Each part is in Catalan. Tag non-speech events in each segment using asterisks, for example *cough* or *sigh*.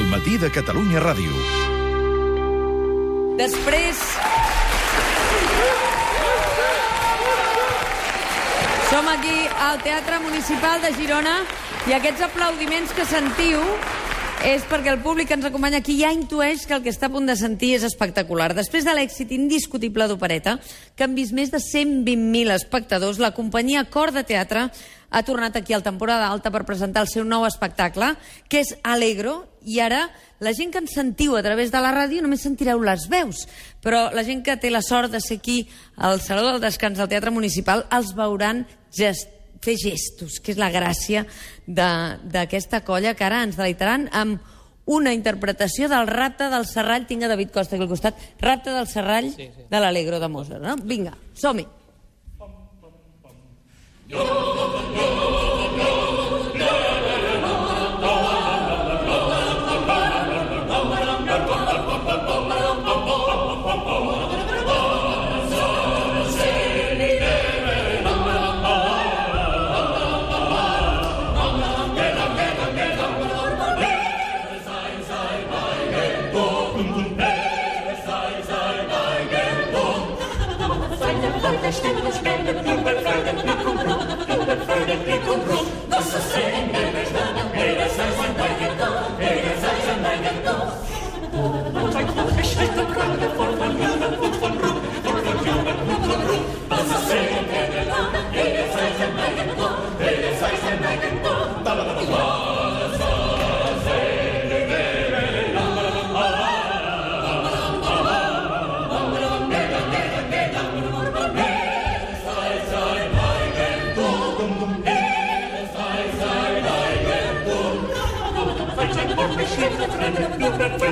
El matí de Catalunya Ràdio. Després... Som aquí al Teatre Municipal de Girona i aquests aplaudiments que sentiu és perquè el públic que ens acompanya aquí ja intueix que el que està a punt de sentir és espectacular. Després de l'èxit indiscutible d'Opereta, que han vist més de 120.000 espectadors, la companyia Cor de Teatre ha tornat aquí al temporada alta per presentar el seu nou espectacle, que és Alegro, i ara la gent que ens sentiu a través de la ràdio només sentireu les veus, però la gent que té la sort de ser aquí al Saló del Descans del Teatre Municipal els veuran gest fer gestos, que és la gràcia d'aquesta colla que ara ens deleitaran amb una interpretació del rapte del Serrall. Tinc a David Costa aquí al costat. Rapte del Serrall sí, sí. de l'Alegro de Mozart. No? Vinga, som-hi. Yo, yo,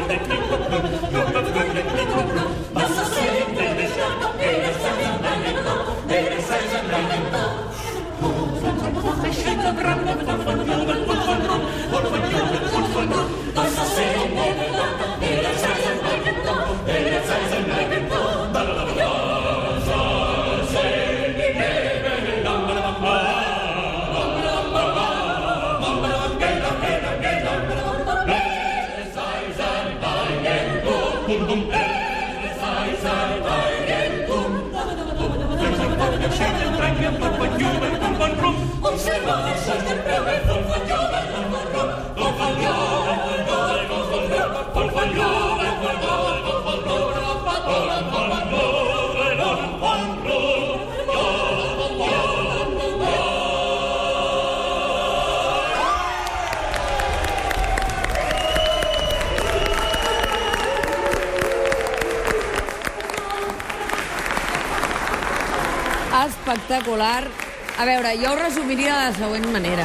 Thank *laughs* you. Espectacular. A veure, jo ho resumiria de la següent manera.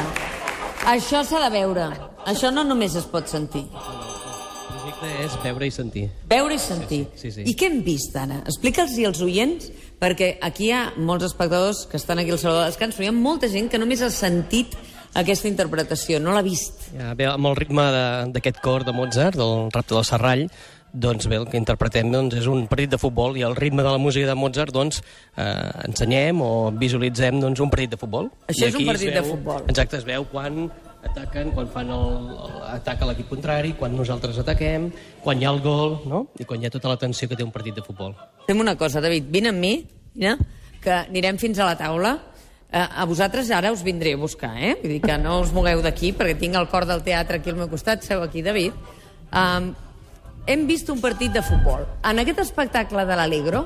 Això s'ha de veure. Això no només es pot sentir. El projecte és veure i sentir. Veure i sentir. Sí, sí, sí. I què hem vist ara? Explica'ls als oients, perquè aquí hi ha molts espectadors que estan aquí al Saló de Descans, però hi ha molta gent que només ha sentit aquesta interpretació, no l'ha vist. Ja, bé, amb el ritme d'aquest cor de Mozart, del rapte del Serrall, doncs bé, el que interpretem doncs, és un partit de futbol i el ritme de la música de Mozart doncs, eh, ensenyem o visualitzem doncs, un partit de futbol. Això I és un partit veu, de futbol. Exacte, es veu quan ataquen, quan fan el, el ataca l'equip contrari, quan nosaltres ataquem, quan hi ha el gol, no? I quan hi ha tota la tensió que té un partit de futbol. Fem una cosa, David, vine amb mi, mira, que anirem fins a la taula. Eh, a vosaltres ara us vindré a buscar, eh? Vull dir que no us mogueu d'aquí, perquè tinc el cor del teatre aquí al meu costat, seu aquí, David. Um, hem vist un partit de futbol. En aquest espectacle de l'Alegro,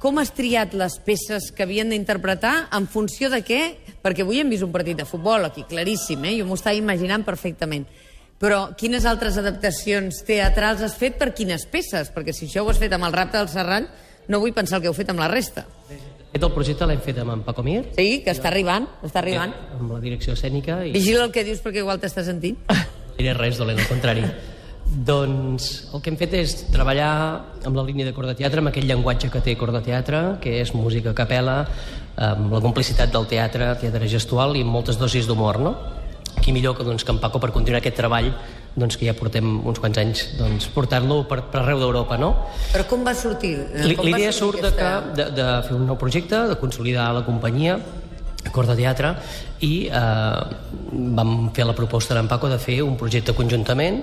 com has triat les peces que havien d'interpretar en funció de què? Perquè avui hem vist un partit de futbol aquí, claríssim, eh? jo m'ho estava imaginant perfectament. Però quines altres adaptacions teatrals has fet per quines peces? Perquè si això ho has fet amb el rapte del Serrall, no vull pensar el que heu fet amb la resta. Aquest el projecte l'hem fet amb en Paco Mir. Sí, que està arribant, està arribant. Amb la direcció escènica. I... Vigila el que dius perquè igual t'està sentint. No diré res dolent, al contrari. *laughs* Doncs el que hem fet és treballar amb la línia de cor de teatre, amb aquell llenguatge que té cor de teatre, que és música a capella, amb la complicitat del teatre, teatre gestual i amb moltes dosis d'humor, no? Qui millor que, doncs, que en Paco per continuar aquest treball doncs, que ja portem uns quants anys doncs, portant-lo per, per arreu d'Europa, no? Però com va sortir? L'idea surt de, que, de, de fer un nou projecte, de consolidar la companyia, cor de teatre i eh, vam fer la proposta d'en Paco de fer un projecte conjuntament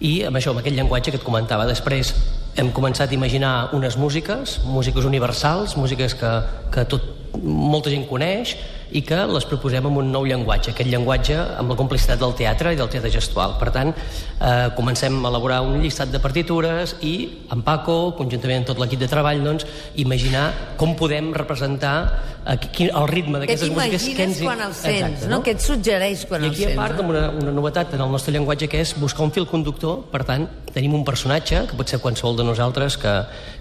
i amb això, amb aquest llenguatge que et comentava. Després hem començat a imaginar unes músiques, músiques universals, músiques que, que tot, molta gent coneix, i que les proposem amb un nou llenguatge, aquest llenguatge amb la complicitat del teatre i del teatre gestual. Per tant, eh, comencem a elaborar un llistat de partitures i en Paco, conjuntament amb tot l'equip de treball, doncs, imaginar com podem representar quin, el ritme d'aquestes músiques. Que t'imagines quan els sents, Exacte, no? no? Què et suggereix quan I els sents? I aquí, a part, no? una, una novetat en el nostre llenguatge que és buscar un fil conductor, per tant, tenim un personatge, que pot ser qualsevol de nosaltres, que,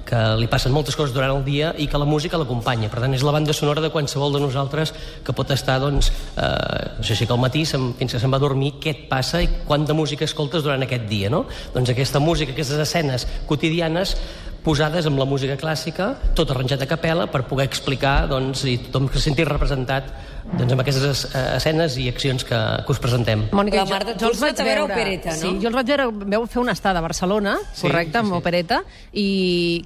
que li passen moltes coses durant el dia i que la música l'acompanya. Per tant, és la banda sonora de qualsevol de nosaltres que pot estar, doncs, eh, això sí que al matí se'm, fins que se'n va a dormir, què et passa i quanta música escoltes durant aquest dia, no? Doncs aquesta música, aquestes escenes quotidianes posades amb la música clàssica, tot arranjat a capella, per poder explicar doncs, i tothom que se senti representat doncs, amb aquestes eh, escenes i accions que, que us presentem. Mònica, la Marta, jo, jo els vaig veure opereta, no? Sí, jo els vaig veure, veu fer una estada a Barcelona, sí, correcte, amb sí, sí. opereta, i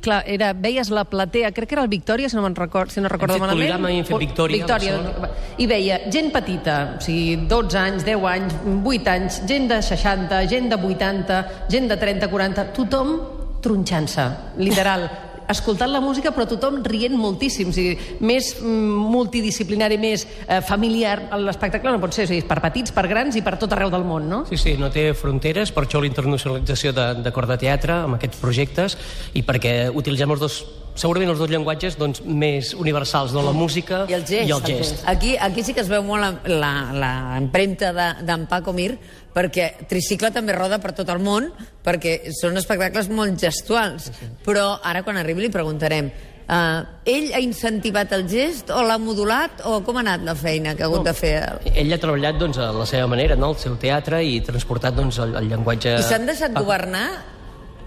clar, era, veies la platea, crec que era el Victòria, si no me'n record, si no recordo hem malament. Hem fet Victòria, Victòria Victòria i veia gent petita, o sigui, 12 anys, 10 anys, 8 anys, gent de 60, gent de 80, gent de 30, 40, tothom tronxant-se, literal *laughs* escoltant la música, però tothom rient moltíssim. O sigui, més mm, multidisciplinari, més eh, familiar, l'espectacle no pot ser. O sigui, per petits, per grans i per tot arreu del món, no? Sí, sí, no té fronteres, per això la internacionalització de, de cor de teatre amb aquests projectes i perquè utilitzem els dos segurament els dos llenguatges doncs, més universals, no? la música i el gest. I el gest. Aquí, aquí sí que es veu molt l'empremta d'en de, Paco Mir, perquè Tricicle també roda per tot el món, perquè són espectacles molt gestuals. Però ara, quan arribi, li preguntarem Uh, ell ha incentivat el gest o l'ha modulat o com ha anat la feina que ha hagut no, de fer? Ell ha treballat doncs, a la seva manera, no? el seu teatre, i transportat doncs, el, el llenguatge... I s'han deixat governar?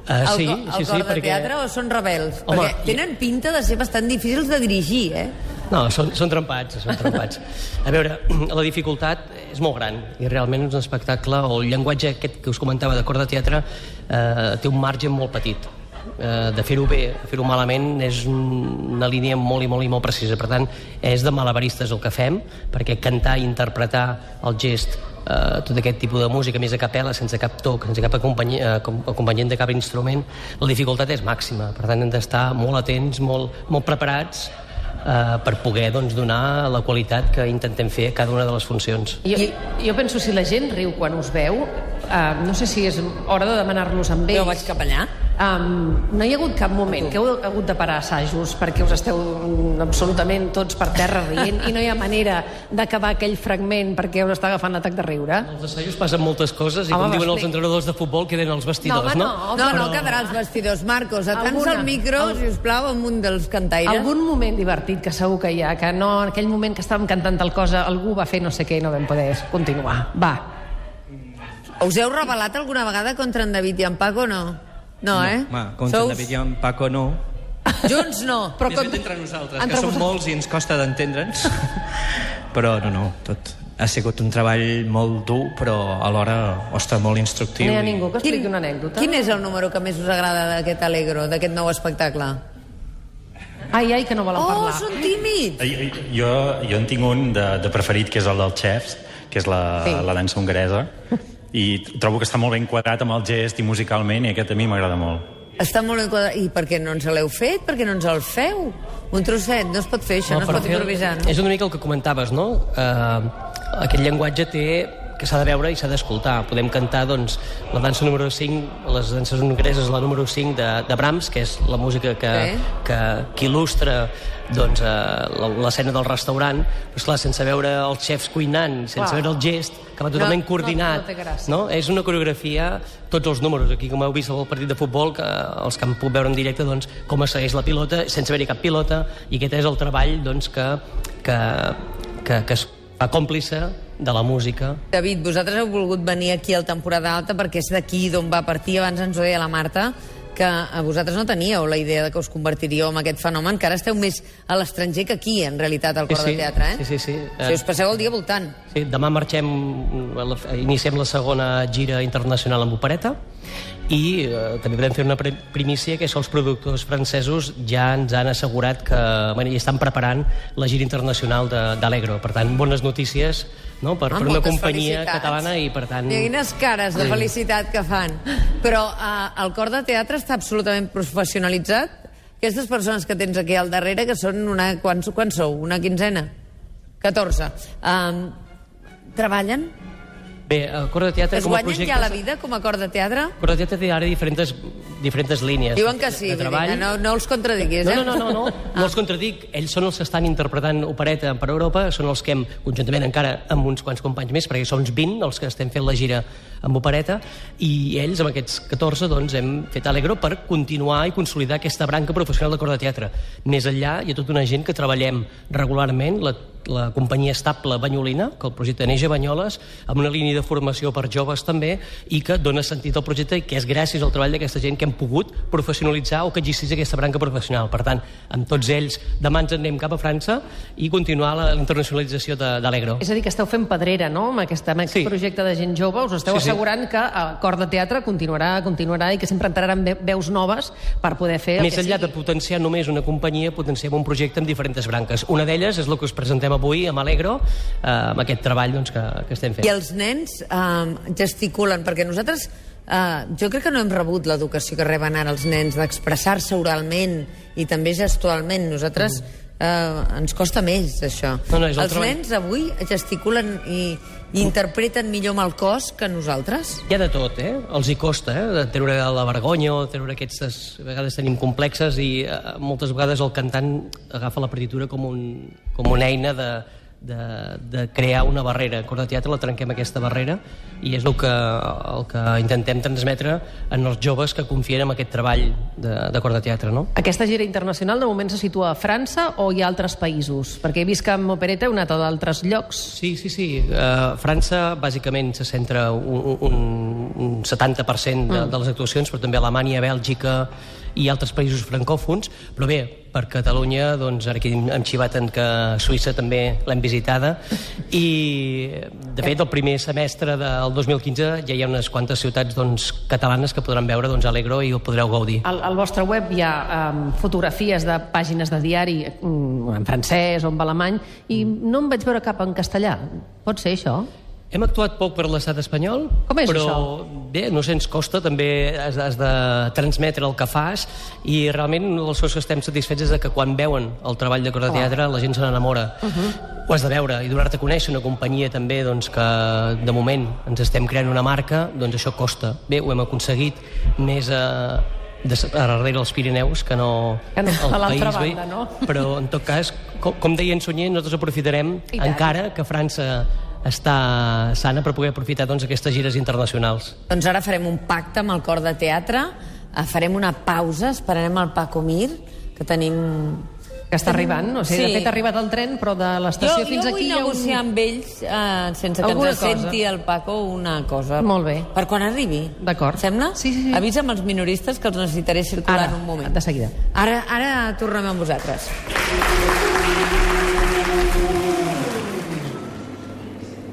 Uh, el, sí, el sí, cor sí, de perquè... teatre o són rebels? Home, perquè tenen pinta de ser bastant difícils de dirigir, eh? No, són, són trempats, són trempats. A veure, *clears throat* la dificultat és molt gran i realment és un espectacle, o el llenguatge aquest que us comentava de cor de teatre, eh, té un marge molt petit. Eh, de fer-ho bé, fer-ho malament, és una línia molt i molt i molt precisa. Per tant, és de malabaristes el que fem, perquè cantar i interpretar el gest eh, tot aquest tipus de música més a capella, sense cap toc, sense cap acompanyi, eh, acompanyant de cap instrument, la dificultat és màxima. Per tant, hem d'estar molt atents, molt, molt preparats eh, per poder doncs, donar la qualitat que intentem fer a cada una de les funcions. Jo, jo penso, si la gent riu quan us veu, eh, no sé si és hora de demanar-los amb ells... Jo vaig cap allà. Um, no hi ha hagut cap moment que heu hagut de parar assajos perquè us esteu absolutament tots per terra rient i no hi ha manera d'acabar aquell fragment perquè us està agafant l'atac de riure? Els assajos passen moltes coses i home, com diuen els entrenadors de futbol queden els vestidors, no? No, no, no, no quedarà els vestidors. Marcos, atans el micro, si us plau, amb un dels cantaires. Algun moment divertit que segur que hi ha, que no, en aquell moment que estàvem cantant tal cosa, algú va fer no sé què i no vam poder continuar. Va. Us heu revelat alguna vegada contra en David i en Paco o no? No, no eh? Ma, contra Sous... David i en Paco no. Junts no. Però contra... entre nosaltres, entre que som molts i ens costa d'entendre'ns. però no, no, tot ha sigut un treball molt dur, però alhora, ostres, molt instructiu. No hi ha ningú que expliqui una anècdota? Quin és el número que més us agrada d'aquest Alegro, d'aquest nou espectacle? Ai, ai, que no volen oh, parlar. Oh, són tímids! Jo, jo en tinc un de, de preferit, que és el dels xefs, que és la, sí. la dansa hongaresa i trobo que està molt ben quadrat amb el gest i musicalment, i aquest a mi m'agrada molt. Està molt ben quadrat. I per què no ens l'heu fet? Per què no ens el feu? Un trosset, no es pot fer això, no, no es pot improvisar, no? És una mica el que comentaves, no? Uh, aquest llenguatge té que s'ha de veure i s'ha d'escoltar. Podem cantar doncs, la dansa número 5, les danses hongareses, la número 5 de, de Brahms, que és la música que, sí. que, que il·lustra doncs, eh, l'escena del restaurant, però esclar, sense veure els xefs cuinant, sense veure el gest, que va totalment no, coordinat. No, no, no? És una coreografia, tots els números, aquí com heu vist el partit de futbol, que els que han pogut veure en directe, doncs, com es segueix la pilota, sense haver-hi cap pilota, i aquest és el treball doncs, que, que, que, que es fa còmplice de la música. David, vosaltres heu volgut venir aquí al Temporada Alta perquè és d'aquí d'on va partir, abans ens ho deia la Marta, que a vosaltres no teníeu la idea de que us convertiríeu en aquest fenomen, que ara esteu més a l'estranger que aquí, en realitat, al cor sí, sí, de teatre, eh? Sí, sí, sí. Si us passeu el dia voltant. Sí, demà marxem, iniciem la segona gira internacional amb opereta, i eh, també podem fer una primícia que és que els productors francesos ja ens han assegurat que bueno, estan preparant la gira internacional d'Alegro. Per tant, bones notícies no? per, Ah, per una companyia felicitats. catalana i, per tant... Mira quines cares de felicitat que fan. Però uh, el cor de teatre està absolutament professionalitzat? Aquestes persones que tens aquí al darrere, que són una... Quants, quants sou? Una quinzena? 14. Um, treballen? Bé, el Cor de Teatre Es com a guanyen projecte... ja la vida com a cor de teatre? El Cor de Teatre té ara diferents, diferents línies Diuen que sí, de treball. no, no els contradiguis, No, eh? no, no, no, no, no els contradic. Ells són els que estan interpretant opereta per Europa, són els que hem, conjuntament encara amb uns quants companys més, perquè som 20 els que estem fent la gira amb opereta, i ells, amb aquests 14, doncs, hem fet Alegro per continuar i consolidar aquesta branca professional de cor de teatre. Més enllà, hi ha tota una gent que treballem regularment, la, la companyia estable Banyolina, que el projecte neix a Banyoles, amb una línia de formació per joves també, i que dona sentit al projecte i que és gràcies al treball d'aquesta gent que hem pogut professionalitzar o que existeix aquesta branca professional. Per tant, amb tots ells, demà ens en anem cap a França i continuar la internacionalització de- d'Alegro. És a dir, que esteu fent pedrera, no?, amb aquest, amb aquest Sí. projecte de gent jove. Us esteu Sí, sí. assegurant que el cor de teatre continuarà, continuarà i que sempre entraran ve- veus noves per poder fer Més enllà de sigui. potenciar només una companyia, potenciem un projecte amb diferents branques. Una d'elles és el que us presentem avui amb Alegro, eh, amb aquest treball doncs, que, que estem fent. I els nens eh, gesticulen, perquè nosaltres... Eh, jo crec que no hem rebut l'educació que reben ara els nens d'expressar-se oralment i també gestualment. Nosaltres eh, ens costa més, això. No, no, els treball. nens avui gesticulen i, i interpreten millor amb el cos que nosaltres? Hi ha de tot, eh? Els hi costa, eh? De treure la vergonya o treure aquestes... A vegades tenim complexes i eh, moltes vegades el cantant agafa la partitura com, un, com una eina de, de, de crear una barrera. Cor de teatre la trenquem aquesta barrera i és el que, el que intentem transmetre en els joves que confien en aquest treball de, de cor de teatre, no? Aquesta gira internacional de moment se situa a França o hi ha altres països? Perquè he vist que amb Opereta heu anat a d'altres llocs. Sí, sí, sí. Uh, França, bàsicament, se centra un, un, un 70% de, de les actuacions, però també Alemanya, Bèlgica i altres països francòfons. Però bé, per Catalunya, doncs, ara aquí hem xivat en que Suïssa també l'hem visitada i, de fet, el primer semestre del 2015 ja hi ha unes quantes ciutats doncs, catalanes que podran veure doncs, Alegro i ho podreu gaudir. Al, al vostre web hi ha um, fotografies de pàgines de diari um, en francès o en alemany i no en vaig veure cap en castellà. Pot ser això? Hem actuat poc per l'estat espanyol, Com és però això? bé, no sé, ens costa, també has, has de transmetre el que fas i realment coses que estem satisfets és de que quan veuen el treball de cor de teatre la gent se n'enamora. Uh -huh. Ho has de veure i donar-te a conèixer una companyia també doncs, que de moment ens estem creant una marca, doncs això costa. Bé, ho hem aconseguit més a, de, a darrere els Pirineus que no, Que no, al a l'altra país banda, no? Però, en tot cas, com, com deia en Sunyer, nosaltres aprofitarem encara que França està sana per poder aprofitar doncs, aquestes gires internacionals. Doncs ara farem un pacte amb el cor de teatre, eh, farem una pausa, esperarem el Paco Mir, que tenim... Que està arribant. O sigui, Sí. de fet, ha arribat el tren, però de l'estació Jo, fins jo aquí vull hi ha un... negociar amb ells eh, sense que Alguna ens cosa. senti el Paco una cosa. Molt bé. Per quan arribi. D'acord. Sembla? Sí, sí, sí. Avisa'm els minoristes que els necessitaré circular Ara, en un moment. de seguida. Ara, ara tornem amb vosaltres.